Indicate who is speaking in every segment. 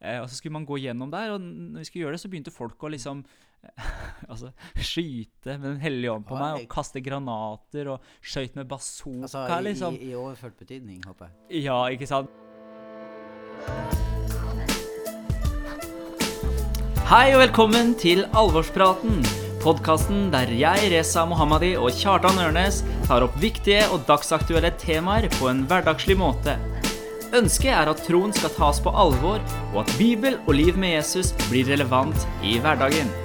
Speaker 1: Eh, og så skulle man gå gjennom der, og når vi skulle gjøre det, så begynte folk å liksom altså, skyte med Den hellige ånd på meg, og kaste granater, og skøyt med bazooka,
Speaker 2: Altså, i,
Speaker 1: liksom.
Speaker 2: i, i overført betydning, håper jeg.
Speaker 1: Ja, ikke sant? Hei og velkommen til Alvorspraten. Podkasten der jeg, Reza Mohammadi og Kjartan Ørnes tar opp viktige og dagsaktuelle temaer på en hverdagslig måte. Ønsket er at troen skal tas på alvor, og at Bibel og liv med Jesus blir relevant i hverdagen.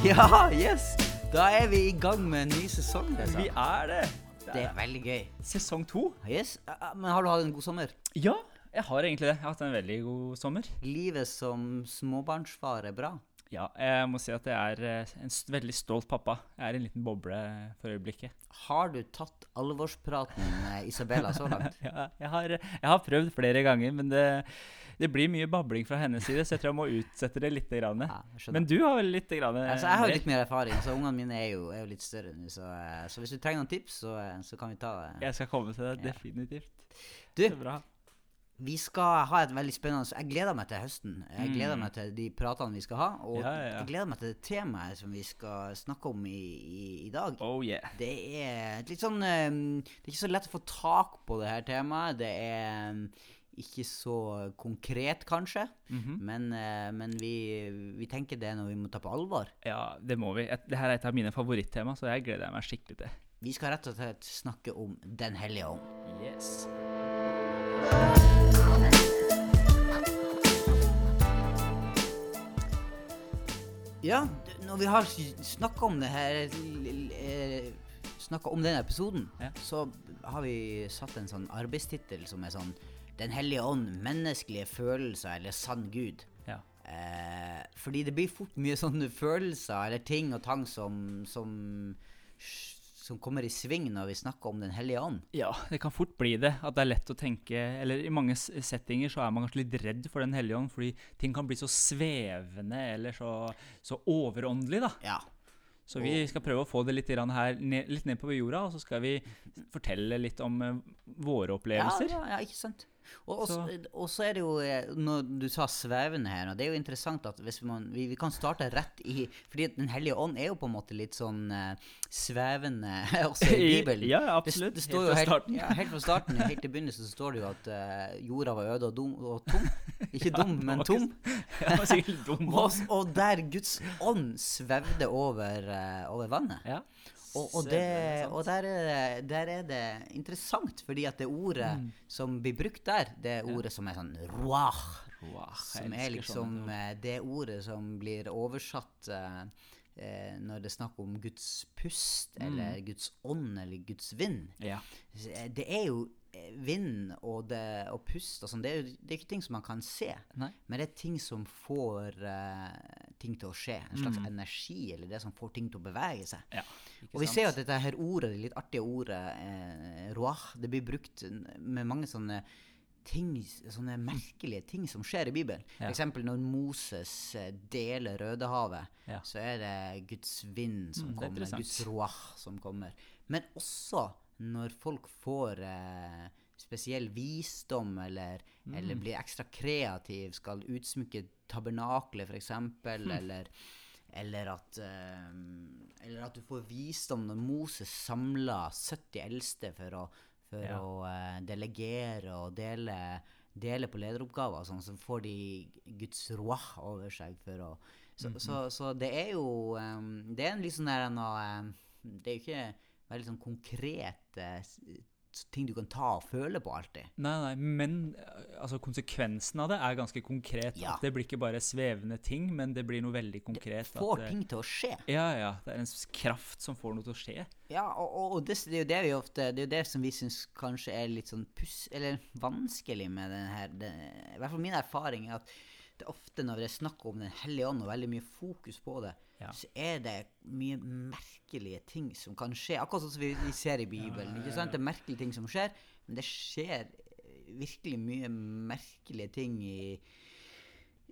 Speaker 2: Ja, yes! Da er vi i gang med en ny sesong. Reza.
Speaker 1: Vi er det.
Speaker 2: Det er veldig gøy.
Speaker 1: Sesong to.
Speaker 2: Yes. Men har du hatt en god sommer?
Speaker 1: Ja, jeg har egentlig det. Jeg har hatt en veldig god sommer.
Speaker 2: Livet som småbarnsfar er bra.
Speaker 1: Ja, jeg må si at jeg er eh, en veldig stolt pappa. Jeg er en liten boble for øyeblikket.
Speaker 2: Har du tatt alvorspraten med Isabella så langt?
Speaker 1: Ja, jeg, har, jeg har prøvd flere ganger, men det, det blir mye babling fra hennes side, så jeg tror jeg må utsette det litt. Grann.
Speaker 2: Ja.
Speaker 1: Men du har vel litt grann,
Speaker 2: Altså, jeg har jo litt mer erfaring, så ungene mine er jo, er jo litt større nå. Så, eh, så hvis du trenger noen tips, så, eh, så kan vi ta det.
Speaker 1: Jeg skal komme til det,
Speaker 2: Ja.
Speaker 1: definitivt.
Speaker 2: Du. Vi skal ha et veldig spennende Jeg gleder meg til høsten. Jeg
Speaker 1: Mm.
Speaker 2: gleder meg til de pratene vi skal ha. Og
Speaker 1: Ja, ja, ja.
Speaker 2: jeg gleder meg til det temaet som vi skal snakke om i, i, i dag.
Speaker 1: Oh yeah.
Speaker 2: Det er litt sånn eh, Det er ikke så lett å få tak på det her temaet. Det er mm, ikke så konkret, kanskje.
Speaker 1: Mhm.
Speaker 2: Men, eh, men vi, vi tenker det noe vi må ta på alvor.
Speaker 1: Ja, det må vi. Dette er et av mine favorittema, så jeg gleder meg skikkelig til.
Speaker 2: Vi skal rett og slett snakke om Den hellige ånd.
Speaker 1: Yes.
Speaker 2: Ja, når vi har snakka om det her eh, Snakka om den episoden,
Speaker 1: Ja.
Speaker 2: så har vi satt en sånn arbeidstittel som er sånn Den hellige ånd, menneskelige følelser eller sann Gud.
Speaker 1: Ja.
Speaker 2: Eh, fordi det blir fort mye sånne følelser eller ting og tang som, som som kommer i sving når vi snakker om Den hellige ånd.
Speaker 1: Ja, det kan fort bli det. At det er lett å tenke Eller i mange settinger så er man kanskje litt redd for Den hellige ånd, fordi ting kan bli så svevende eller så, så overåndelig, da.
Speaker 2: Ja.
Speaker 1: Så vi skal prøve å få det litt, her, litt ned på jorda, og så skal vi fortelle litt om eh, våre opplevelser.
Speaker 2: Ja, ja, ja, ikke sant. Og,
Speaker 1: Så-
Speaker 2: så, og så er det jo eh, Når du sa svevende her, og det er jo interessant at hvis man Vi, vi kan starte rett i Fordi Den hellige ånd er jo på en måte litt sånn uh, svevende også i Bibelen.
Speaker 1: Ja, absolutt.
Speaker 2: det står
Speaker 1: Helt
Speaker 2: fra
Speaker 1: fra
Speaker 2: helt,
Speaker 1: starten.
Speaker 2: Ja, helt fra starten. Helt i begynnelsen så står det jo at uh, jorda var øde og, dum, og tom. Ikke dum,
Speaker 1: ja,
Speaker 2: men tom.
Speaker 1: dum.
Speaker 2: Og, og der Guds ånd svevde over, uh, over vannet.
Speaker 1: Ja.
Speaker 2: Og, og, det, og der, er det, der er det interessant, fordi at det ordet
Speaker 1: Mm.
Speaker 2: som blir brukt der, det er ordet som er sånn.
Speaker 1: Wow,
Speaker 2: Som er liksom eh, det ordet som blir oversatt eh, eh, når det er snakk om Guds pust,
Speaker 1: Mm.
Speaker 2: eller Guds ånd, eller Guds vind.
Speaker 1: Ja.
Speaker 2: Det er jo vind og, det, og pust og sånn, det, det er ikke ting som man kan se.
Speaker 1: Nei.
Speaker 2: Men det er ting som får uh, ting til å skje. En slags energi, eller det som får ting til å bevege seg.
Speaker 1: ja.
Speaker 2: Og vi
Speaker 1: sant?
Speaker 2: ser jo at dette her ordet, det litt artige ordet eh, roach, det blir brukt med mange sånne ting, sånne merkelige ting som skjer i Bibelen.
Speaker 1: Ja.
Speaker 2: Eksempel når Moses eh, deler Rødehavet,
Speaker 1: Ja.
Speaker 2: så er det Guds vind som
Speaker 1: Mm, er
Speaker 2: kommer. Guds roach som kommer. Men også når folk får eh, spesiell visdom, eller, eller
Speaker 1: Mm.
Speaker 2: blir ekstra kreativ, skal utsmykke tabernaklet f.eks.,
Speaker 1: Hm.
Speaker 2: eller eller at, eh, eller at du får visdom når Moses samla 70 eldste for å, for
Speaker 1: Ja.
Speaker 2: å eh, delegere og dele, dele på lederoppgaver, sånn, så får de Guds roah over seg for å Så,
Speaker 1: Mhm.
Speaker 2: så, så det er jo um, Det er en litt sånn der en, uh, Det er jo ikke veldig sånn konkrete eh, ting du kan ta og føle på alltid.
Speaker 1: Nei, nei, men eh, altså, konsekvensen av det er ganske konkret.
Speaker 2: Ja.
Speaker 1: Det blir ikke bare svevende ting, men det blir noe veldig konkret.
Speaker 2: Det Får
Speaker 1: at, eh,
Speaker 2: ting til å skje.
Speaker 1: Ja, ja. Det er en kraft som får noe til å skje.
Speaker 2: Ja, og, og, og det, det er jo det vi ofte Det er jo det som vi syns kanskje er litt sånn puss... Eller vanskelig med den her det, I hvert fall min erfaring er at ofte når det er snakk om Den hellige ånd, og veldig mye fokus på det,
Speaker 1: Ja.
Speaker 2: så er det mye merkelige ting som kan skje. Akkurat sånn som vi, vi ser i Bibelen. ikke sant? Det er merkelige ting som skjer, men det skjer eh, virkelig mye merkelige ting i,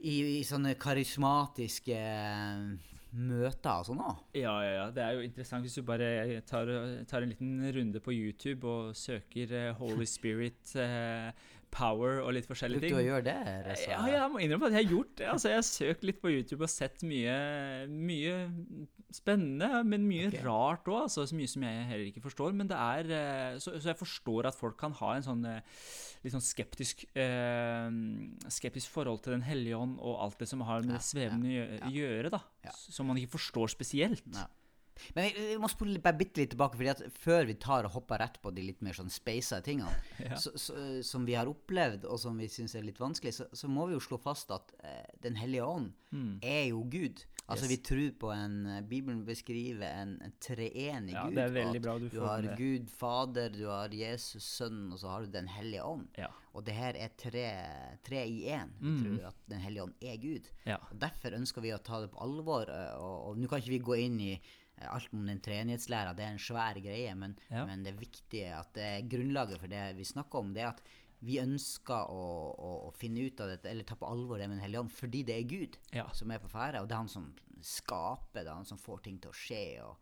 Speaker 2: i, i sånne karismatiske eh, møter og sånn òg.
Speaker 1: Ja, ja, ja. Det er jo interessant hvis du bare tar, tar en liten runde på YouTube og søker eh, Holy Spirit Power og litt forskjellige ting.
Speaker 2: du å gjøre det? Reza?
Speaker 1: Ja, jeg må innrømme at jeg har gjort det. Altså, jeg har søkt litt på YouTube og sett mye, mye spennende, men mye
Speaker 2: okay.
Speaker 1: rart òg. Altså, så mye som jeg heller ikke forstår. Men det er eh, Så, så jeg forstår at folk kan ha en sånn eh, litt sånn skeptisk eh, Skeptisk forhold til Den hellige ånd og alt det som har med
Speaker 2: Ja,
Speaker 1: det svevende å
Speaker 2: ja.
Speaker 1: gjøre, da.
Speaker 2: Ja.
Speaker 1: Som man ikke forstår spesielt.
Speaker 2: Ja. Men vi, vi må spole bare bitte litt tilbake, fordi at før vi tar og hopper rett på de litt mer sånn speisa tingene,
Speaker 1: Ja.
Speaker 2: så, så, som vi har opplevd, og som vi syns er litt vanskelig, så, så må vi jo slå fast at eh, Den hellige ånd er jo Gud. Altså
Speaker 1: Mm. Yes.
Speaker 2: Vi tror på en eh, Bibelen beskriver en, en treenig
Speaker 1: Ja,
Speaker 2: Gud.
Speaker 1: det er veldig bra du
Speaker 2: du har
Speaker 1: det.
Speaker 2: Gud Fader, du har Jesus Sønn, og så har du Den hellige ånd.
Speaker 1: Ja.
Speaker 2: Og det her er tre, tre i én. Vi
Speaker 1: Mm.
Speaker 2: tror at Den hellige ånd er Gud.
Speaker 1: Ja.
Speaker 2: Og Derfor ønsker vi å ta det på alvor. Og, Og, og nå kan ikke vi gå inn i eh, alt om den treenighetslæra, det er en svær greie, men,
Speaker 1: Ja.
Speaker 2: men det viktige at det er grunnlaget for det vi snakker om, det er at vi ønsker å, å, å finne ut av dette, eller ta på alvor det med Den hellige ånd, fordi det er Gud
Speaker 1: Ja.
Speaker 2: som er på ferde, og det er han som skaper, det er han som får ting til å skje. Og,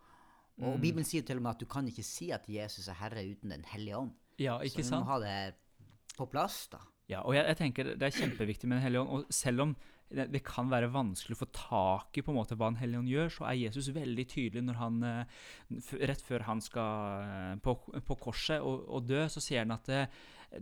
Speaker 1: Mm.
Speaker 2: og Bibelen sier til og med at du kan ikke si at Jesus er herre uten Den hellige ånd.
Speaker 1: ja,
Speaker 2: Så vi må sant? ha det på plass, da.
Speaker 1: Ja, og jeg, jeg tenker det er kjempeviktig med Den hellige ånd. Og selv om det, det kan være vanskelig å få tak i på en måte hva Den hellige ånd gjør, så er Jesus veldig tydelig når han eh, Rett før han skal eh, på, på korset og, og dø, så sier han at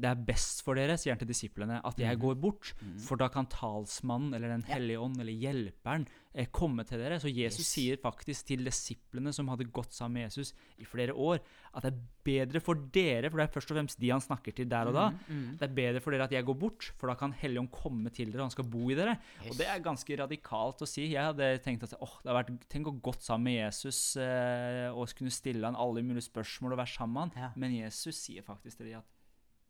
Speaker 1: det, er best for dere, sier han til disiplene, at jeg går bort. For da kan talsmannen eller Den hellige ånd eller hjelperen eh, komme til dere. Så Jesus
Speaker 2: Yes.
Speaker 1: sier faktisk til disiplene som hadde gått sammen med Jesus i flere år, at det er bedre for dere, for det er først og fremst de han snakker til der og da,
Speaker 2: Mm,
Speaker 1: det er bedre for dere at jeg går bort, for da kan Helligånd komme til dere, og han skal bo i dere. Og det er ganske radikalt å si. Jeg hadde tenkt at åh, det har vært, tenk å gått sammen med Jesus eh, og kunne stille han alle mulige spørsmål og være sammen med han.
Speaker 2: Ja.
Speaker 1: Men Jesus sier faktisk til dem at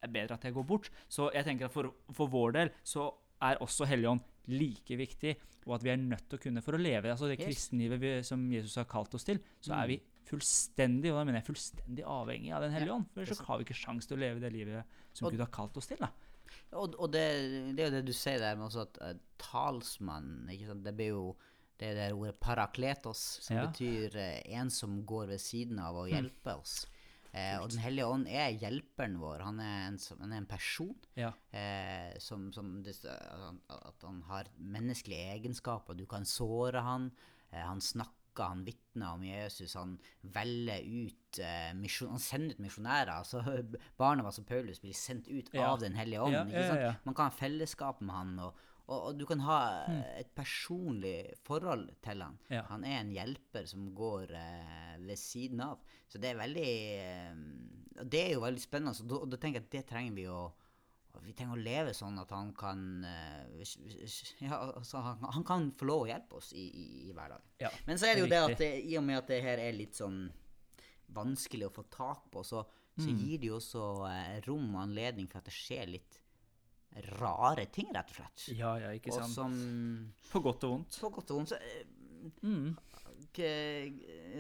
Speaker 1: er bedre at jeg går bort. Så jeg tenker at for, for vår del så er også Helligånd like viktig, og at vi er nødt til å kunne for å leve altså det
Speaker 2: Yes.
Speaker 1: kristenlivet vi, som Jesus har kalt oss til, så er vi fullstendig og da mener jeg fullstendig avhengig av Den hellige
Speaker 2: Ja.
Speaker 1: ånd. For ellers så har vi ikke sjanse til å leve det livet som
Speaker 2: Og-
Speaker 1: Gud har kalt oss til. da.
Speaker 2: Og, og det, det er jo det du sier der med også at uh, talsmann? Det blir jo det der ordet parakletos, som
Speaker 1: Ja.
Speaker 2: betyr uh, en som går ved siden av
Speaker 1: Hm.
Speaker 2: og hjelper oss. Eh, og Den hellige ånd er hjelperen vår. Han er en, som- han er en person
Speaker 1: Ja.
Speaker 2: eh, som, som det, at, han, har menneskelige egenskaper. Du kan såre han. Eh, han snakker, han vitner om Jesus. Han velger ut eh, misjon, Han sender ut misjonærer. altså Barnabas og Paulus blir sendt ut
Speaker 1: Ja.
Speaker 2: av Den hellige ånd.
Speaker 1: Ja.
Speaker 2: Man kan ha fellesskap med han, og, og, og du kan ha
Speaker 1: Hmm.
Speaker 2: eh, et personlig forhold til han.
Speaker 1: Ja.
Speaker 2: Han er en hjelper som går eh, ved siden av. Så det er veldig eh, Det er jo veldig spennende. Og da, og da tenker jeg at det trenger vi å vi trenger å leve sånn at han kan eh, ja, altså, han, han kan få lov å hjelpe oss i, i, i hverdagen.
Speaker 1: Ja,
Speaker 2: Men så er det jo
Speaker 1: det
Speaker 2: at det, i og med at det her er litt sånn vanskelig å få tak på, så, så
Speaker 1: Mm.
Speaker 2: gir det jo også eh, rom og anledning for at det skjer litt rare ting, rett og slett.
Speaker 1: Ja, ja, ikke
Speaker 2: Og
Speaker 1: sant.
Speaker 2: som
Speaker 1: På godt og vondt.
Speaker 2: På godt og vondt så eh,
Speaker 1: Mm.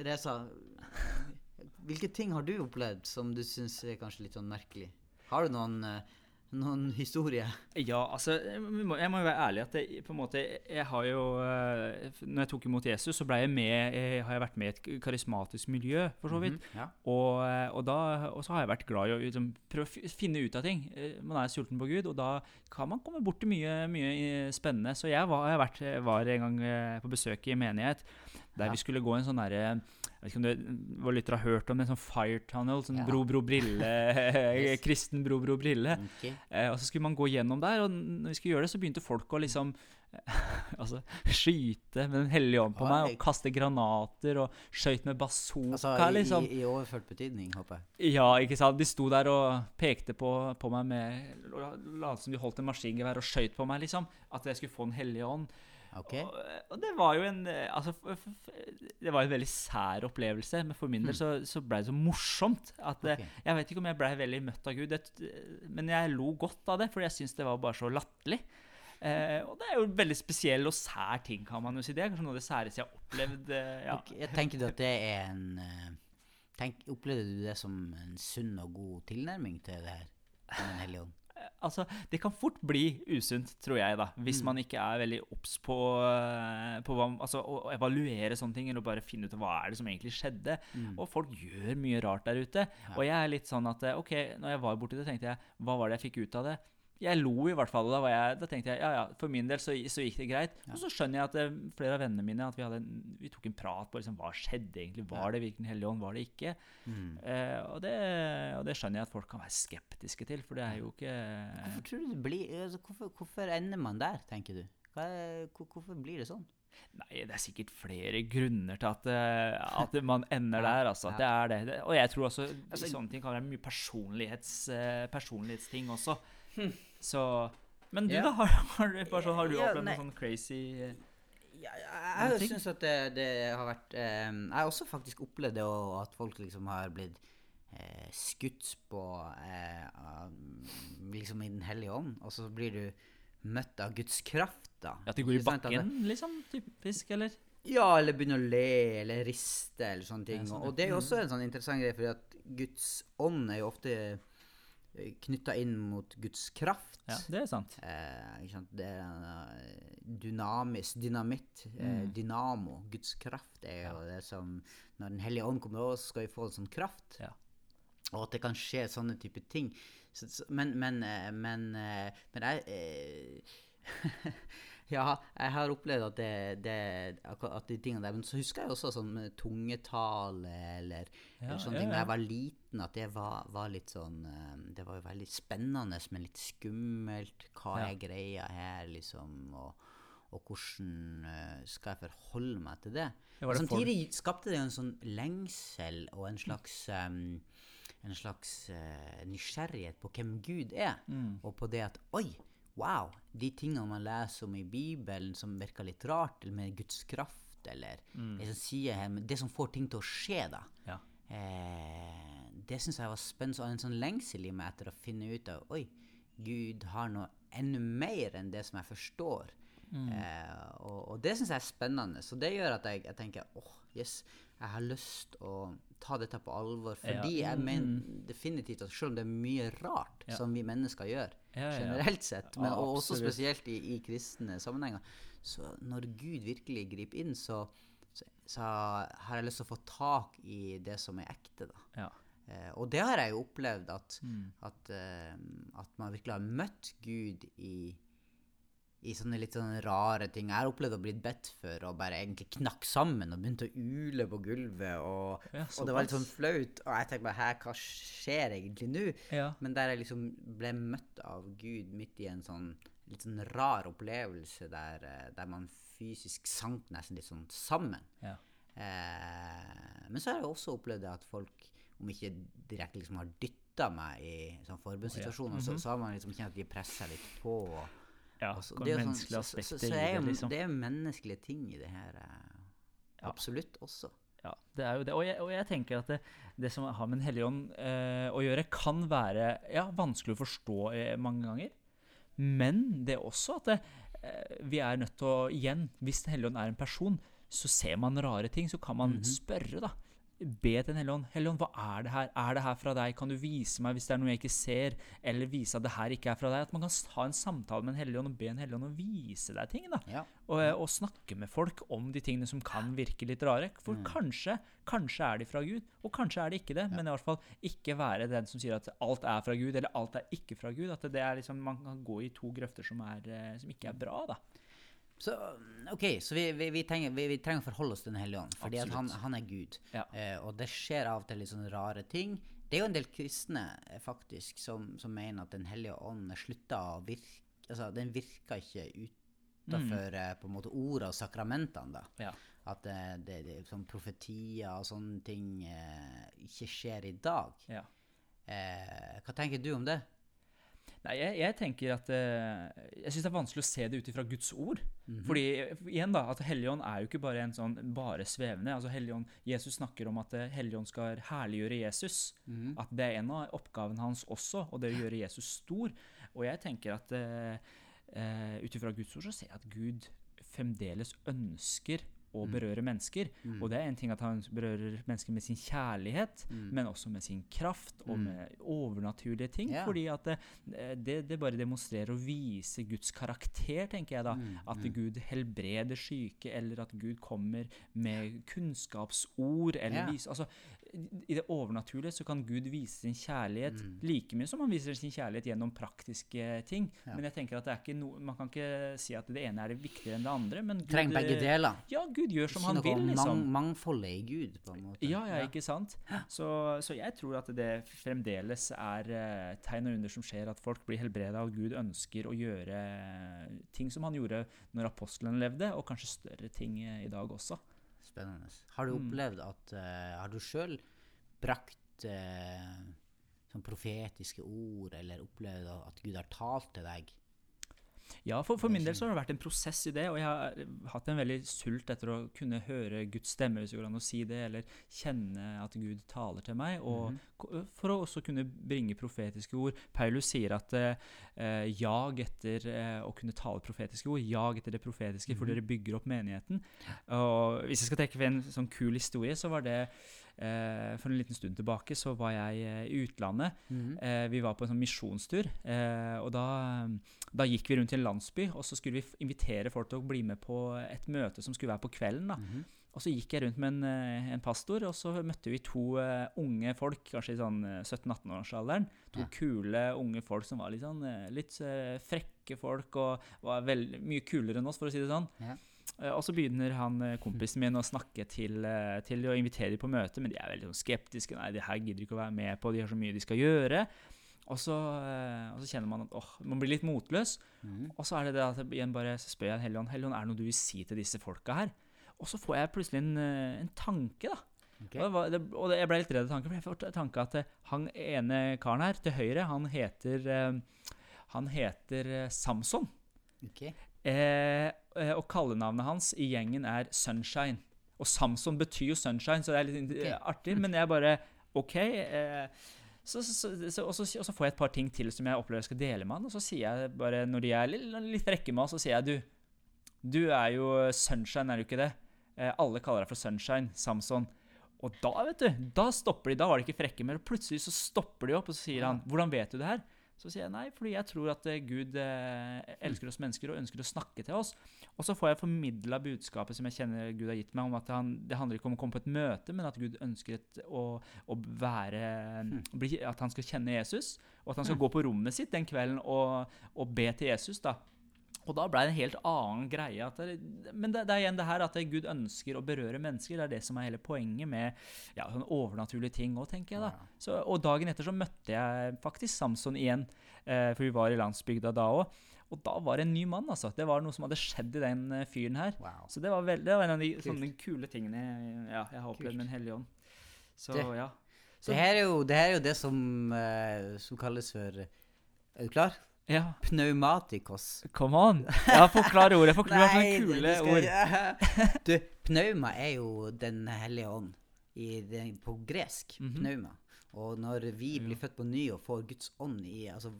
Speaker 2: Reza, hvilke ting har du opplevd som du syns er kanskje litt sånn merkelig? Har du noen, eh, noen historier?
Speaker 1: Ja, altså, jeg må, jeg må jo være ærlig at jeg, på en måte, jeg har jo eh, Når jeg tok imot Jesus, så ble jeg med, jeg, har jeg vært med i et karismatisk miljø, for så vidt.
Speaker 2: Ja.
Speaker 1: Og, eh, og, da, og så har jeg vært glad i å liksom, prøve å finne ut av ting. Eh, Man er sulten på Gud, og da kan man komme bort til mye, mye spennende. Så jeg var, jeg vært, var en gang på besøk i menighet der vi skulle gå en sånn derre jeg vet ikke om du Våre lyttere har hørt om en sånn fire tunnel. Sånn bro, bro, brille.
Speaker 2: Yes.
Speaker 1: Kristen bro, bro, brille.
Speaker 2: Okay.
Speaker 1: Eh, og så skulle man gå gjennom der, og når vi skulle gjøre det, så begynte folk å liksom altså, skyte med Den hellige ånd på meg, og kaste granater, og skøyt med bazooka,
Speaker 2: Altså i,
Speaker 1: liksom.
Speaker 2: i overført betydning, håper jeg.
Speaker 1: Ja, ikke sant. De sto der og pekte på, på meg med Lot som de holdt en maskingevær og skøyt på meg, liksom. At jeg skulle få Den hellige ånd.
Speaker 2: Ok?
Speaker 1: Og, og det var jo en eh, Altså, det var en veldig sær opplevelse, men for min del så, så ble det så morsomt at eh,
Speaker 2: Hmm.
Speaker 1: Jeg vet ikke om jeg ble veldig møtt av Gud, men jeg lo godt av det, for jeg syns det var bare så latterlig. Eh, og det er jo en veldig spesiell og sær ting, kan man jo si. Det er kanskje noe av det særeste jeg har opplevd. eh, ja.
Speaker 2: Okay, Jeg tenker du at det er en eh, tenk, Opplevde du det som en sunn og god tilnærming til det her? Den hellige ånd?
Speaker 1: Altså, det kan fort bli usunt, tror jeg, da. Hvis
Speaker 2: Mm.
Speaker 1: man ikke er veldig obs på, eh, på hva, altså, å evaluere sånne ting, eller bare finne ut hva er det som egentlig skjedde.
Speaker 2: Mm.
Speaker 1: Og folk gjør mye rart der ute. Og jeg er litt sånn at eh, OK, når jeg var borti det, tenkte jeg hva var det jeg fikk ut av det? Jeg lo i hvert fall, da, var jeg, da tenkte jeg ja, ja, for min del så, så gikk det greit. Og så skjønner jeg at det, flere av vennene mine at vi, en- vi tok en prat på liksom, hva skjedde egentlig. Var det virkelig Den hellige ånd, var det ikke?
Speaker 2: Mm.
Speaker 1: Eh, og, det, og det skjønner jeg at folk kan være skeptiske til, for det er jo ikke
Speaker 2: Hvorfor tror du det blir altså, hvorfor, hvorfor ender man der, tenker du? Hva hvor, hvorfor blir det sånn?
Speaker 1: Nei, det er sikkert flere grunner til at, eh, at man ender der, altså.
Speaker 2: ja.
Speaker 1: Det er det. Og jeg tror også
Speaker 2: Altså-
Speaker 1: sånne ting kan være mye personlighets, eh, personlighetsting også. Så Men du,
Speaker 2: yeah.
Speaker 1: da? Har, har, du- bare sånn, har du opplevd noe sånn crazy eh,
Speaker 2: Ja, jeg jeg syns at det, det har vært eh, Jeg har også faktisk opplevd det, og at folk liksom har blitt eh, skutt på eh, liksom i Den hellige ånd, og så blir du møtt av Guds kraft, da.
Speaker 1: At de går i bakken, liksom? Typisk, eller?
Speaker 2: Ja, eller begynner å le eller riste eller sånne ting.
Speaker 1: Ja, sånn,
Speaker 2: og, det er jo også en sånn interessant greie, fordi at Guds ånd er jo ofte knytta inn mot Guds kraft.
Speaker 1: Ja, det er sant.
Speaker 2: Eh, sant? Det er eh, dynamisk, dynamitt,
Speaker 1: Mm.
Speaker 2: eh, dynamo. Guds kraft er jo det som Når Den hellige ånd kommer over, så skal vi få en sånn kraft.
Speaker 1: Ja.
Speaker 2: Og at det kan skje sånne type ting. Så, men, men, eh, men, men jeg Ja, jeg har opplevd at det, det at de tingene der Men så husker jeg også sånn med tungetale eller,
Speaker 1: Ja,
Speaker 2: eller sånne
Speaker 1: ja,
Speaker 2: ting da jeg var liten, at det var, var litt sånn eh, Det var jo veldig spennende, men litt skummelt. Hva er greia her, liksom? Og, og hvordan eh, skal jeg forholde meg til det?
Speaker 1: Ja, det
Speaker 2: Samtidig skapte det jo en sånn lengsel og en slags um, en slags uh, nysgjerrighet på hvem Gud er,
Speaker 1: Mm.
Speaker 2: og på det at Oi, wow! De tingene man leser om i Bibelen som virker litt rart, eller med Guds kraft, eller det som sier her, det som får ting til å skje, da.
Speaker 1: Ja.
Speaker 2: Eh, det syns jeg var spennende, og en sånn lengsel i meg etter å finne ut av Oi, Gud har noe enda mer enn det som jeg forstår. Eh, og, og det syns jeg er spennende. Så det gjør at jeg, jeg tenker åh, yes, jeg har lyst å ta dette på alvor. Fordi
Speaker 1: Ja.
Speaker 2: jeg mener definitivt at selv om det er mye rart
Speaker 1: Ja.
Speaker 2: som vi mennesker gjør,
Speaker 1: Ja,
Speaker 2: generelt sett, men og også spesielt i, i kristne sammenhenger, så når Gud virkelig griper inn, så, så, så har jeg lyst til å få tak i det som er ekte, da.
Speaker 1: Ja.
Speaker 2: Eh, og det har jeg jo opplevd, at,
Speaker 1: Mm.
Speaker 2: at, eh, at man virkelig har møtt Gud i, i sånne litt sånne rare ting. Jeg har opplevd å bli bedt for og bare egentlig knakk sammen og begynte å ule på gulvet. Og,
Speaker 1: Ja,
Speaker 2: og det var litt sånn flaut. Og jeg tenkte bare hæ, hva skjer egentlig nå?
Speaker 1: Ja.
Speaker 2: Men der jeg liksom ble møtt av Gud midt i en sånn litt sånn rar opplevelse der, eh, der man fysisk sank nesten litt sånn sammen.
Speaker 1: Ja.
Speaker 2: Eh, men så har jeg også opplevd at folk, om ikke direkte liksom har dytta meg i sånn forbundssituasjoner, så, så har man liksom kjent at de presser litt på. og-
Speaker 1: Ja,
Speaker 2: og det er sånn-
Speaker 1: menneskelige
Speaker 2: så- så- så-
Speaker 1: aspekter
Speaker 2: jo,
Speaker 1: i
Speaker 2: er
Speaker 1: det, liksom.
Speaker 2: Det er jo menneskelige ting i det her. eh,
Speaker 1: Ja.
Speaker 2: Absolutt også.
Speaker 1: Ja, det er jo det. Og jeg, og jeg tenker at det, det som har med Den hellige ånd eh, å gjøre, kan være ja, vanskelig å forstå eh, mange ganger. Men det er også at det, eh, vi er nødt til å Igjen, hvis Den hellige ånd er en person, så ser man rare ting, så kan man spørre, da. Be til Den hellige ånd. Hellige ånd, hva er det her? Er det her fra deg? Kan du vise meg hvis det er noe jeg ikke ser? Eller vise at det her ikke er fra deg? At man kan ha en samtale med en hellige ånd og be en hellige ånd å vise deg ting. da
Speaker 2: Ja.
Speaker 1: og, og snakke med folk om de tingene som kan virke litt rare. For kanskje, kanskje er de fra Gud, og kanskje er de ikke det. Men i hvert fall ikke være den som sier at alt er fra Gud, eller alt er ikke fra Gud. At det er liksom, man kan gå i to grøfter som, er, eh, som ikke er bra, da.
Speaker 2: Så OK, så vi, vi, vi, trenger, vi, vi trenger å forholde oss til Den hellige ånd, fordi han, han er Gud.
Speaker 1: Ja.
Speaker 2: Eh, og det skjer av og til litt sånne rare ting. Det er jo en del kristne eh, faktisk som, som mener at Den hellige ånd slutta å virke Altså, den virker ikke utafor eh, på en måte orda og sakramentene, da.
Speaker 1: Ja.
Speaker 2: At eh, det, det, sånn profetier og sånne ting eh, ikke skjer i dag.
Speaker 1: ja.
Speaker 2: Eh, hva tenker du om det?
Speaker 1: Nei, jeg, jeg tenker at eh, Jeg syns det er vanskelig å se det ut ifra Guds ord. Fordi, igjen da, at Helligånd er jo ikke bare en sånn bare svevende. altså Helligånd, Jesus snakker om at uh, Helligånd skal herliggjøre Jesus. At det er en av oppgavene hans også, og det å gjøre Jesus stor. Og jeg tenker at uh, ut ifra Guds ord så ser jeg at Gud fremdeles ønsker å berøre mennesker.
Speaker 2: Mm.
Speaker 1: Og det er en ting at han berører mennesker med sin kjærlighet,
Speaker 2: Mm.
Speaker 1: men også med sin kraft og
Speaker 2: Mm.
Speaker 1: med overnaturlige ting.
Speaker 2: Yeah.
Speaker 1: Fordi at det, det, det bare demonstrerer og viser Guds karakter, tenker jeg da.
Speaker 2: Mm,
Speaker 1: At
Speaker 2: mm.
Speaker 1: Gud helbreder syke, eller at Gud kommer med kunnskapsord. eller
Speaker 2: yeah.
Speaker 1: viser, altså, I det overnaturlige så kan Gud vise sin kjærlighet
Speaker 2: Mm.
Speaker 1: like mye som han viser sin kjærlighet gjennom praktiske ting.
Speaker 2: Ja.
Speaker 1: Men jeg tenker at det er ikke no, man kan ikke si at det ene er viktigere enn det andre. Men Gud,
Speaker 2: Trenger begge
Speaker 1: eh,
Speaker 2: deler.
Speaker 1: Ja, Gud gjør som han vil, liksom.
Speaker 2: Mang, mangfoldet i Gud, på en måte.
Speaker 1: Ja, ja, ikke sant? Så, så jeg tror at det fremdeles er eh, tegn og under som skjer, at folk blir helbreda, og Gud ønsker å gjøre ting som han gjorde når apostlene levde, og kanskje større ting eh, i dag også.
Speaker 2: Spennende. Har du
Speaker 1: Mm.
Speaker 2: opplevd at uh, Har du sjøl brakt uh, sånn profetiske ord, eller opplevd at Gud har talt til deg?
Speaker 1: Ja, for, for min del så har det vært en prosess i det, og jeg har hatt en veldig sult etter å kunne høre Guds stemme, hvis det går an å si det, eller kjenne at Gud taler til meg, og
Speaker 2: mm
Speaker 1: -hmm. for å også kunne bringe profetiske ord. Paulus sier at eh, jag etter eh, å kunne tale profetiske ord, jag etter det profetiske, for
Speaker 2: Mhm.
Speaker 1: dere bygger opp menigheten. Og hvis jeg skal trekke for en sånn kul historie, så var det for en liten stund tilbake så var jeg eh, i utlandet.
Speaker 2: Mhm.
Speaker 1: Eh, vi var på en sånn misjonstur, eh, og da, da gikk vi rundt i en landsby, og så skulle vi invitere folk til å bli med på et møte som skulle være på kvelden. da.
Speaker 2: Mhm.
Speaker 1: Og så gikk jeg rundt med en, eh, en pastor, og så møtte vi to uh, unge folk, kanskje i sånn eh, 17-18-årsalderen. To
Speaker 2: Ja.
Speaker 1: kule unge folk som var litt sånn eh, litt uh, frekke folk, og var veld, mye kulere enn oss, for å si det sånn.
Speaker 2: Ja.
Speaker 1: Eh, Og så begynner han eh, kompisen min å snakke til, eh, til og invitere dem på møte, men de er veldig sånn skeptiske. Nei, det her gidder de ikke å være med på, de har så mye de skal gjøre. Og så, og så kjenner man at åh, man blir litt motløs.
Speaker 2: Mm.
Speaker 1: Og så er det det at jeg bare spør jeg Helligånd, Helligånd, er det noe du vil si til disse folka her? Og så får jeg plutselig en, en tanke, da.
Speaker 2: Okay.
Speaker 1: Og, det var, det, og det, jeg ble litt redd av tanken, for jeg får tanke at han ene karen her til høyre, han heter, han heter Samson.
Speaker 2: Ok.
Speaker 1: Eh, eh, og kallenavnet hans i gjengen er Sunshine. Og Samson betyr jo sunshine, så det er litt okay. Artig. Men jeg bare OK. Eh, så, så, så, og, så, og så får jeg et par ting til som jeg opplever jeg skal dele med han. Og så sier jeg bare, når de er litt, litt frekke med oss, så sier jeg du, du er jo Sunshine, er du ikke det? Eh, alle kaller deg for Sunshine, Samson. Og da, vet du, da stopper de. Da var de ikke frekke mer. Og Plutselig så stopper de opp, og så sier han 'Hvordan vet du det her?' Så sier jeg nei, fordi jeg tror at eh, Gud eh, elsker oss mennesker og ønsker å snakke til oss. Og så får jeg formidla budskapet som jeg kjenner Gud har gitt meg, om at han, det handler ikke om å komme på et møte, men at Gud ønsker et, å, å være bli, At han skal kjenne Jesus, og at han skal gå på rommet sitt den kvelden og, og be til Jesus. da. Og da ble det en helt annen greie. At det, men det, det er igjen det her at Gud ønsker å berøre mennesker. Det er det som er hele poenget med ja, sånn overnaturlige ting òg, tenker jeg. da. Så, og dagen etter så møtte jeg faktisk Samson igjen, eh, for vi var i landsbygda da òg. Og da var det en ny mann, altså. Det var noe som hadde skjedd i den eh, fyren her.
Speaker 2: Wow.
Speaker 1: Så det var, veldig, det var en av de sånne kule tingene ja, jeg har opplevd med Den hellige ånd. Så
Speaker 2: Det-
Speaker 1: ja. Så,
Speaker 2: Det her er jo det, her er jo det som, eh, som kalles for Er du klar?
Speaker 1: Ja.
Speaker 2: Pneumatikos.
Speaker 1: Come on! Ja, forklar ordet. Forklar sånne
Speaker 2: det-
Speaker 1: kule
Speaker 2: du
Speaker 1: ord.
Speaker 2: Du, pneuma er jo Den hellige ånd i den, på gresk.
Speaker 1: Mhm.
Speaker 2: Pneuma. Og når vi blir født på ny og får Guds ånd i, altså,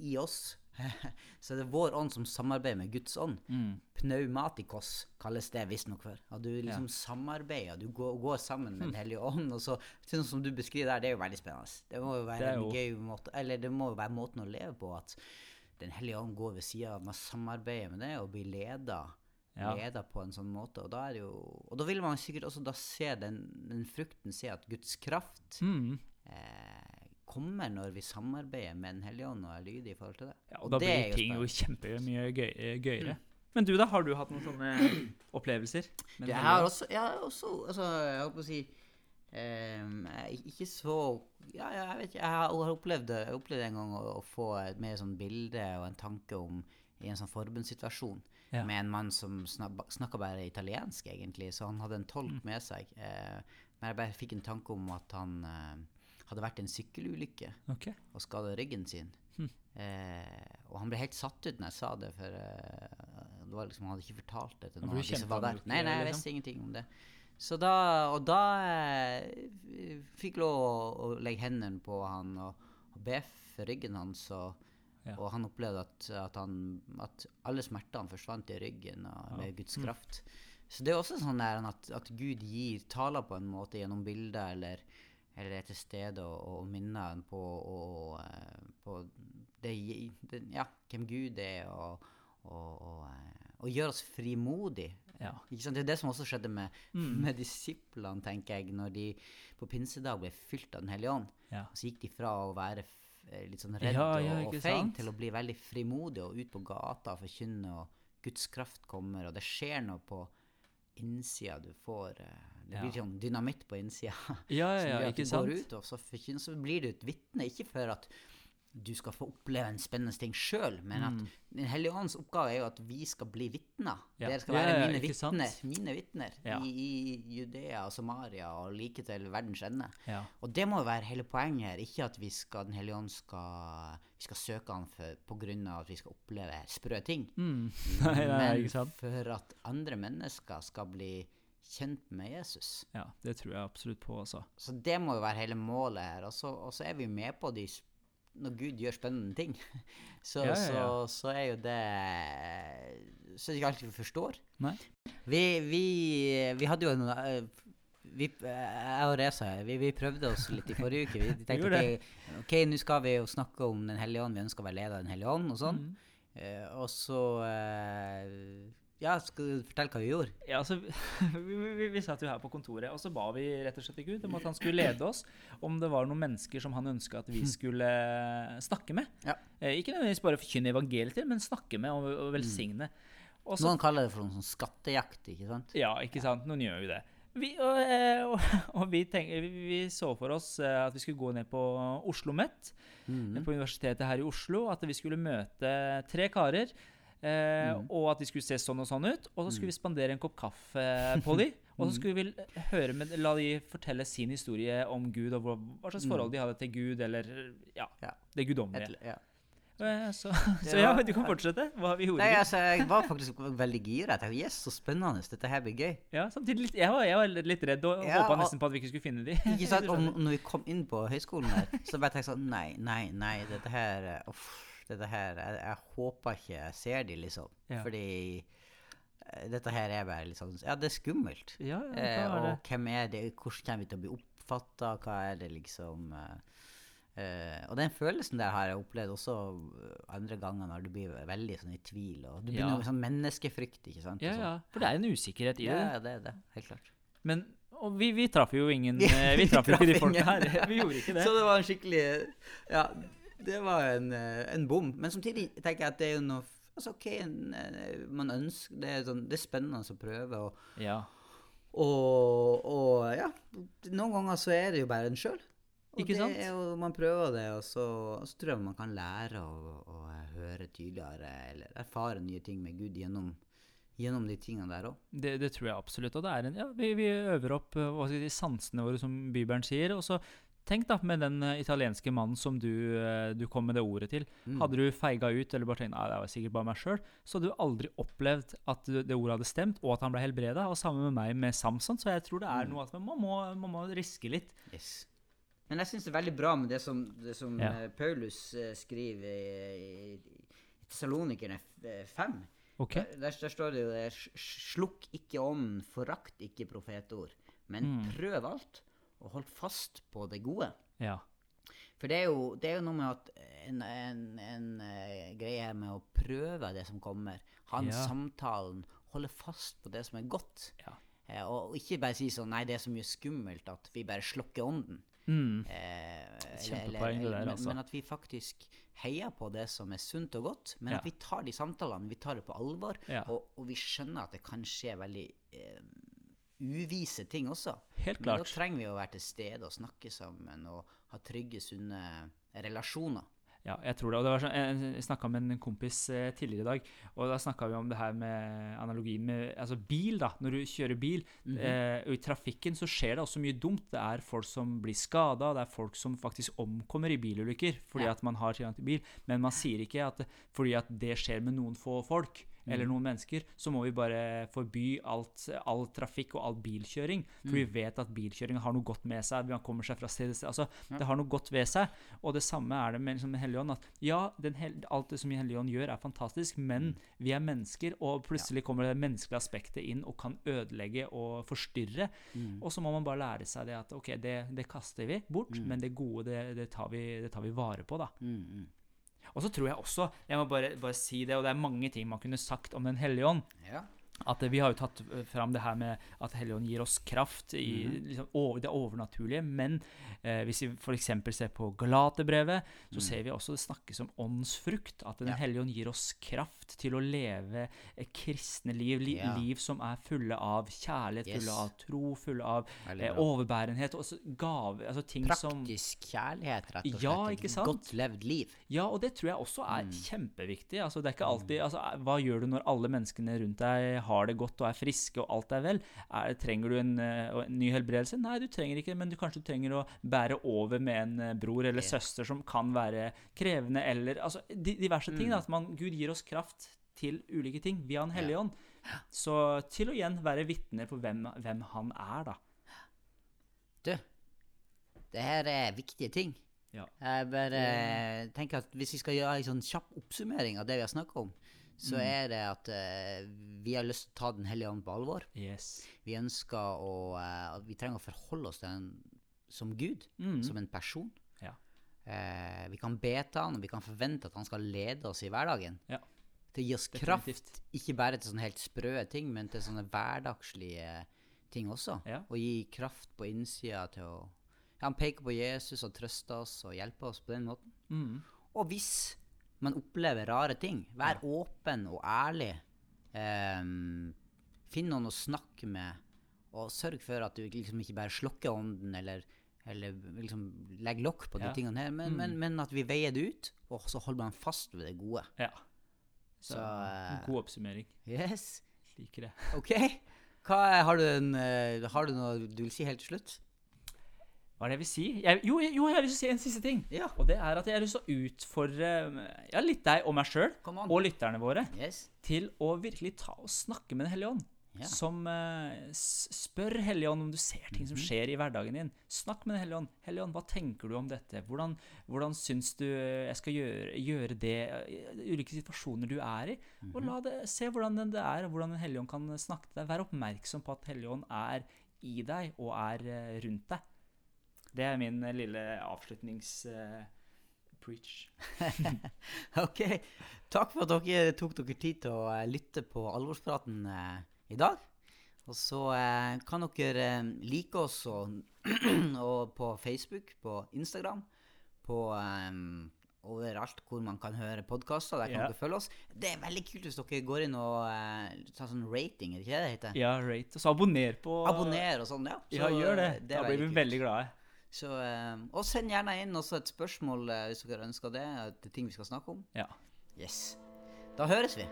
Speaker 2: i oss, så det er vår ånd som samarbeider med Guds ånd.
Speaker 1: Mm.
Speaker 2: Pneumatikos kalles det visstnok for. At du liksom samarbeider, du går, går sammen med Den hellige ånd. Og så, sånn som du beskriver der, det er jo veldig spennende. Det må jo være
Speaker 1: jo...
Speaker 2: en gøy måte, eller det må jo være måten å leve på. At Den hellige ånd går ved sida av man samarbeider med det og blir leda.
Speaker 1: Ja.
Speaker 2: Leda på en sånn måte. Og da er det jo Og da vil man sikkert også da se den, den frukten, se at Guds kraft
Speaker 1: Mm.
Speaker 2: eh, kommer når vi samarbeider med Den hellige ånd og er lydige i forhold til det.
Speaker 1: Ja, og da
Speaker 2: det
Speaker 1: blir ting jo kjempemye gøy, gøyere. Men du, da? Har du hatt noen sånne opplevelser?
Speaker 2: Det
Speaker 1: Den
Speaker 2: har også, jeg har også altså, jeg holdt på å si um, Ikke så ja, jeg vet ikke. Jeg har, opplevd, jeg opplevd en gang å, å få et mer sånn bilde og en tanke om i en sånn forbundssituasjon
Speaker 1: Ja.
Speaker 2: med en mann som snakka bare italiensk, egentlig, så han hadde en tolk
Speaker 1: Mm.
Speaker 2: med seg. Uh, men jeg bare fikk en tanke om at han eh, hadde vært en sykkelulykke
Speaker 1: okay.
Speaker 2: og skada ryggen sin.
Speaker 1: Hm.
Speaker 2: Eh, og han ble helt satt ut når jeg sa det, for eh, det var liksom, han hadde ikke fortalt det til noen av de som var der. Nei, nei, jeg
Speaker 1: liksom.
Speaker 2: visste ingenting om det. Så da, og da eh, fikk lov å, å legge hendene på han og, og be for ryggen hans. Og,
Speaker 1: Ja.
Speaker 2: og han opplevde at, at, han, at alle smertene forsvant i ryggen og, med Guds kraft. Så det er også sånn at, at Gud gir taler på en måte gjennom bilder, eller, eller er til stede og, og minner en på, og, eh, på det, det, ja, hvem Gud er, og, og, eh, gjør oss frimodige.
Speaker 1: Ja.
Speaker 2: Det er det som også skjedde med,
Speaker 1: Mm.
Speaker 2: med disiplene, tenker jeg, når de på pinsedag ble fylt av Den hellige ånd.
Speaker 1: Ja.
Speaker 2: Så gikk de fra å være eh, litt sånn redd
Speaker 1: Ja,
Speaker 2: og,
Speaker 1: ja,
Speaker 2: og feig til å bli veldig frimodige og ut på gata og forkynne, og Guds kraft kommer, og det skjer noe på innsida. Du får eh, Det
Speaker 1: Ja.
Speaker 2: blir sånn dynamitt på innsida.
Speaker 1: Ja,
Speaker 2: som
Speaker 1: ja,
Speaker 2: gjør
Speaker 1: ja,
Speaker 2: at du
Speaker 1: ikke sant?
Speaker 2: går ut, og så, så blir du et vitne. Ikke for at du skal få oppleve en spennende ting sjøl, men at Den hellige ånds oppgave er jo at vi skal bli vitner.
Speaker 1: Mm. Ja.
Speaker 2: Dere skal være
Speaker 1: ja,
Speaker 2: mine
Speaker 1: ikke
Speaker 2: vitner, mine vitner
Speaker 1: Ja.
Speaker 2: i, i Judea og Samaria og like til verdens ende.
Speaker 1: Ja.
Speaker 2: Og det må jo være hele poenget her. Ikke at vi skal, Den hellige ånd skal, vi skal søke han for, på grunn av at vi skal oppleve sprø ting.
Speaker 1: Mm.
Speaker 2: Men for at andre mennesker skal bli kjent med Jesus.
Speaker 1: Ja, det tror jeg absolutt på, altså.
Speaker 2: Så det må jo være hele målet her. Og så, er vi med på de Når Gud gjør spennende ting, så,
Speaker 1: Ja, ja, ja.
Speaker 2: Så, så er jo det Så er det ikke alltid vi forstår. Vi, vi, vi hadde jo en eh, vi, eh, Jeg og Reza vi, vi prøvde oss litt i forrige uke. Vi tenkte ok, nå skal vi jo snakke om Den hellige ånd. Vi ønsker å være leder av Den hellige ånd og sånn.
Speaker 1: Mm.
Speaker 2: Uh, og så eh, Ja, skal du fortelle hva vi gjorde?
Speaker 1: Ja, altså, vi, vi, vi satt jo her på kontoret, og så ba vi rett og slett til Gud om at han skulle lede oss. Om det var noen mennesker som han ønska at vi skulle snakke med.
Speaker 2: Ja.
Speaker 1: Eh, ikke nødvendigvis bare forkynne evangeliet til, men snakke med og, og velsigne. Og så,
Speaker 2: Noen kaller det for noen sånn skattejakt, ikke sant?
Speaker 1: ja, ikke sant. Noen gjør jo det. Vi, og, eh, og, og vi, tenk, vi, så for oss eh, at vi skulle gå ned på Oslo Met,
Speaker 2: Mhm.
Speaker 1: på universitetet her i Oslo. At vi skulle møte tre karer. Eh, Og at de skulle se sånn og sånn ut. Og så skulle vi spandere en kopp kaffe på de. Og så skulle vi høre med, la de fortelle sin historie om Gud, og hva, hva slags forhold de hadde til Gud, eller ja,
Speaker 2: Ja.
Speaker 1: det guddommelige.
Speaker 2: Ja.
Speaker 1: Eh, Så, så ja, du kan fortsette. Hva vi gjorde.
Speaker 2: Nei, altså, jeg var faktisk veldig gira. Yes, så spennende. Dette her blir gøy.
Speaker 1: Ja, samtidig litt, jeg, var, jeg var litt redd og
Speaker 2: Ja,
Speaker 1: håpa nesten på at vi ikke skulle finne de.
Speaker 2: Ikke sant? Og når vi kom inn på høyskolen her, så bare tenkte jeg sånn Nei, nei, nei, dette her eh, Uff. Dette her Jeg, jeg håper ikke jeg ser de, liksom.
Speaker 1: Ja.
Speaker 2: Fordi eh, dette her er bare litt sånn Ja, det er skummelt.
Speaker 1: Ja, ja, det er det?
Speaker 2: og hvem er det? Hvordan kommer vi til å bli oppfatta? Hva er det liksom eh, eh, Og den følelsen der har jeg opplevd også eh, andre ganger når du blir veldig sånn i tvil. Og du
Speaker 1: Ja.
Speaker 2: begynner med sånn menneskefrykt, ikke sant?
Speaker 1: Ja,
Speaker 2: sånn.
Speaker 1: ja. For det er en usikkerhet i det.
Speaker 2: Ja, det er det. Helt klart.
Speaker 1: Men og vi, vi traff jo ingen
Speaker 2: Vi-
Speaker 1: eh, traff jo ikke de folka her. Vi gjorde ikke det.
Speaker 2: Så det var en skikkelig Ja, det var en, eh, en bom. Men samtidig tenker jeg at det er jo noe Altså, OK, en, eh, man ønsker det er, sånn, det er spennende å prøve, og,
Speaker 1: Ja.
Speaker 2: og, og ja Noen ganger så er det jo bare en sjøl. Og
Speaker 1: Ikke sant?
Speaker 2: Er jo, man prøver det, og så, og så tror jeg man kan lære å, å høre tydeligere, eller erfare nye ting med Gud gjennom, gjennom de tingene der òg.
Speaker 1: Det, det tror jeg absolutt. Og det er en, ja, vi, vi øver opp eh, si, sansene våre, som Bibelen sier. Og så tenk da, med den eh, italienske mannen som du, eh, du kom med det ordet til.
Speaker 2: Mm.
Speaker 1: Hadde du feiga ut eller bare tenkt nei, det var sikkert bare meg sjøl, så hadde du aldri opplevd at det ordet hadde stemt, og at han ble helbreda. Og samme med meg med Samson. Så jeg tror det er
Speaker 2: Mm.
Speaker 1: noe at man må, man må riske litt.
Speaker 2: Yes. Men jeg syns det er veldig bra med det som, det som
Speaker 1: Ja.
Speaker 2: eh, Paulus skriver i, i, Tessalonikerne 5.
Speaker 1: Okay.
Speaker 2: Der, der, står det jo det, Slukk ikke ånden, forakt ikke profetord, men
Speaker 1: Mm.
Speaker 2: prøv alt, og holdt fast på det gode.
Speaker 1: Ja.
Speaker 2: For det er jo, det er jo noe med at en, en, en uh, greie med å prøve det som kommer, ha en
Speaker 1: Ja.
Speaker 2: samtalen, holde fast på det som er godt.
Speaker 1: Ja.
Speaker 2: Og, og ikke bare si sånn Nei, det er så mye skummelt at vi bare slukker ånden.
Speaker 1: Mm.
Speaker 2: Eh,
Speaker 1: Kjempepoeng det der, altså.
Speaker 2: men at vi faktisk heier på det som er sunt og godt, men
Speaker 1: Ja.
Speaker 2: at vi tar de samtalene, vi tar det på alvor,
Speaker 1: Ja.
Speaker 2: og, og vi skjønner at det kan skje veldig eh, uvise ting også.
Speaker 1: Helt klart.
Speaker 2: Men da trenger vi å være til stede og snakke sammen og ha trygge, sunne relasjoner.
Speaker 1: Ja, jeg tror det. Og det var sånn, jeg snakka med en kompis eh, tidligere i dag, og da snakka vi om det her med analogien med altså bil. da, Når du kjører bil,
Speaker 2: Mhm.
Speaker 1: eh, og i trafikken så skjer det også mye dumt. Det er folk som blir skada, det er folk som faktisk omkommer i bilulykker fordi
Speaker 2: Ja.
Speaker 1: at man har tilgang til bil. Men man sier ikke at fordi at det skjer med noen få folk, eller noen mennesker, så må vi bare forby alt, all trafikk og all bilkjøring. For vi vet at bilkjøring har noe godt med seg. Man kommer seg fra sted til sted. Altså, Det har noe godt ved seg. Og det samme er det med liksom, Den hellige ånd. At ja, den hel, alt det som Den hellige ånd gjør, er fantastisk, men vi er mennesker, og plutselig kommer det menneskelige aspektet inn og kan ødelegge og forstyrre. Og så må man bare lære seg det at ok, det, det kaster vi bort, men det gode, det, det, tar vi, det tar vi vare på, da. Og så tror jeg også, jeg må bare, bare si det, og det er mange ting man kunne sagt om Den hellige ånd.
Speaker 2: Ja.
Speaker 1: At Vi har jo tatt fram det her med at Helligånden gir oss kraft i liksom, over, det overnaturlige. Men eh, hvis vi f.eks. ser på Galaterbrevet, så ser vi også det snakkes om åndsfrukt. At Den
Speaker 2: Ja.
Speaker 1: hellige ånd gir oss kraft til å leve et kristne liv. Li,
Speaker 2: Ja.
Speaker 1: Liv som er fulle av kjærlighet,
Speaker 2: Yes.
Speaker 1: fulle av tro, fulle av eh, overbærenhet. Og gave, altså ting som
Speaker 2: Praktisk kjærlighet, rett og slett.
Speaker 1: Ja, ikke sant?
Speaker 2: Godt levd liv.
Speaker 1: Ja, og det tror jeg også er
Speaker 2: Mm.
Speaker 1: kjempeviktig. Altså, det er ikke alltid, altså, hva gjør du når alle menneskene rundt deg har det godt og er friske og alt er vel? Er, trenger du en, eh, en ny helbredelse? Nei, du trenger ikke det, men du kanskje du trenger å bære over med en eh, bror eller
Speaker 2: yeah.
Speaker 1: søster som kan være krevende, eller altså, di- diverse ting.
Speaker 2: Mm.
Speaker 1: Da, at man, Gud gir oss kraft til ulike ting via Den hellige
Speaker 2: Ja.
Speaker 1: ånd. Så til å igjen være vitner på hvem, hvem han er, da.
Speaker 2: Du, det her er viktige ting.
Speaker 1: Ja.
Speaker 2: Jeg bare tenker at hvis vi skal gjøre en sånn kjapp oppsummering av det vi har snakka om, så
Speaker 1: Mm.
Speaker 2: er det at uh, vi har lyst til å ta Den hellige ånd på alvor.
Speaker 1: Yes.
Speaker 2: Vi ønsker å uh, Vi trenger å forholde oss til den som Gud,
Speaker 1: Mm.
Speaker 2: som en person.
Speaker 1: Ja.
Speaker 2: Uh, vi kan be til han, og vi kan forvente at han skal lede oss i hverdagen.
Speaker 1: Ja.
Speaker 2: Til å gi oss kraft, ikke bare til sånne helt sprø ting, men til sånne hverdagslige ting også.
Speaker 1: Ja.
Speaker 2: Og gi kraft på innsida til å ja, Han peker på Jesus og trøster oss og hjelper oss på den måten.
Speaker 1: Mm.
Speaker 2: Og hvis man opplever rare ting, vær åpen og ærlig. Um, finn noen å snakke med, og sørg for at du liksom ikke bare slokker ånden eller, eller liksom legger lokk på de
Speaker 1: Ja.
Speaker 2: tingene her, men, men, men at vi veier det ut, og så holder man fast ved det gode.
Speaker 1: Ja.
Speaker 2: Så, eh,
Speaker 1: god oppsummering.
Speaker 2: Yes.
Speaker 1: Liker det.
Speaker 2: OK. Hva har, du en, eh, har du noe du vil si helt til slutt?
Speaker 1: Hva er det jeg vil si? Jeg, jo, jo, jeg har lyst til å si en siste ting.
Speaker 2: Ja.
Speaker 1: Og det er at jeg har lyst til å utfordre ja, litt deg og meg sjøl, og lytterne våre,
Speaker 2: Yes.
Speaker 1: til å virkelig ta og snakke med Den hellige ånd.
Speaker 2: Ja.
Speaker 1: Som uh, spør Hellige ånd om du ser ting
Speaker 2: Mhm.
Speaker 1: som skjer i hverdagen din. Snakk med Den hellige ånd. Hellige ånd, hva tenker du om dette? Hvordan, hvordan syns du jeg skal gjøre, gjøre det i ulike situasjoner du er i? Og
Speaker 2: Mhm.
Speaker 1: la det, se hvordan det er, og hvordan Den hellige ånd kan snakke til deg. Vær oppmerksom på at Hellige ånd er i deg og er eh, rundt deg. Det er min eh, lille avslutnings... eh.
Speaker 2: OK. Takk for at dere tok dere tid til å eh, lytte på alvorspraten eh, i dag. Og så eh, kan dere eh, like oss og, og på Facebook, på Instagram, på um, overalt hvor man kan høre podkaster. Der kan
Speaker 1: yeah.
Speaker 2: dere følge oss. Det er veldig kult hvis dere går inn og uh, tar sånn rating, er det ikke det det heter?
Speaker 1: Ja, rate. Og så abonner på
Speaker 2: Abonner og sånn, ja.
Speaker 1: Ja, gjør det.
Speaker 2: eh, er
Speaker 1: da blir vi
Speaker 2: kult.
Speaker 1: veldig glade.
Speaker 2: Så, eh, og send gjerne inn også et spørsmål eh, hvis dere ønsker det. Til ting vi skal snakke om.
Speaker 1: Ja.
Speaker 2: Yes. Da høres vi.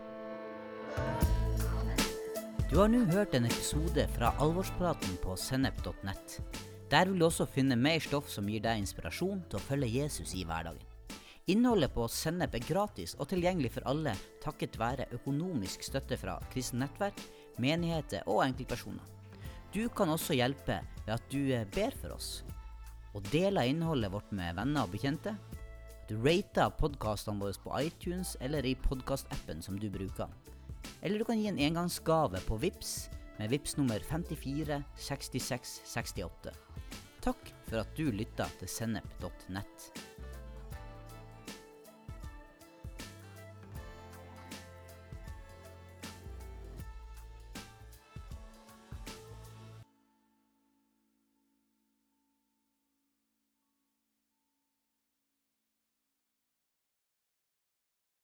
Speaker 2: Du har nå hørt en episode fra Alvorspraten på sennep.nett. Der vil du også finne mer stoff som gir deg inspirasjon til å følge Jesus i hverdagen. Innholdet på Sennep er gratis og tilgjengelig for alle takket være økonomisk støtte fra kristent nettverk, menigheter og enkeltpersoner. Du kan også hjelpe ved at du eh, ber for oss, og deler innholdet vårt med venner og bekjente, du rater podkastene våre på iTunes eller i podkastappen som du bruker. Eller du kan gi en engangsgave på VIPS med VIPS nummer 54 66 68. Takk for at du lytta til sennep.nett.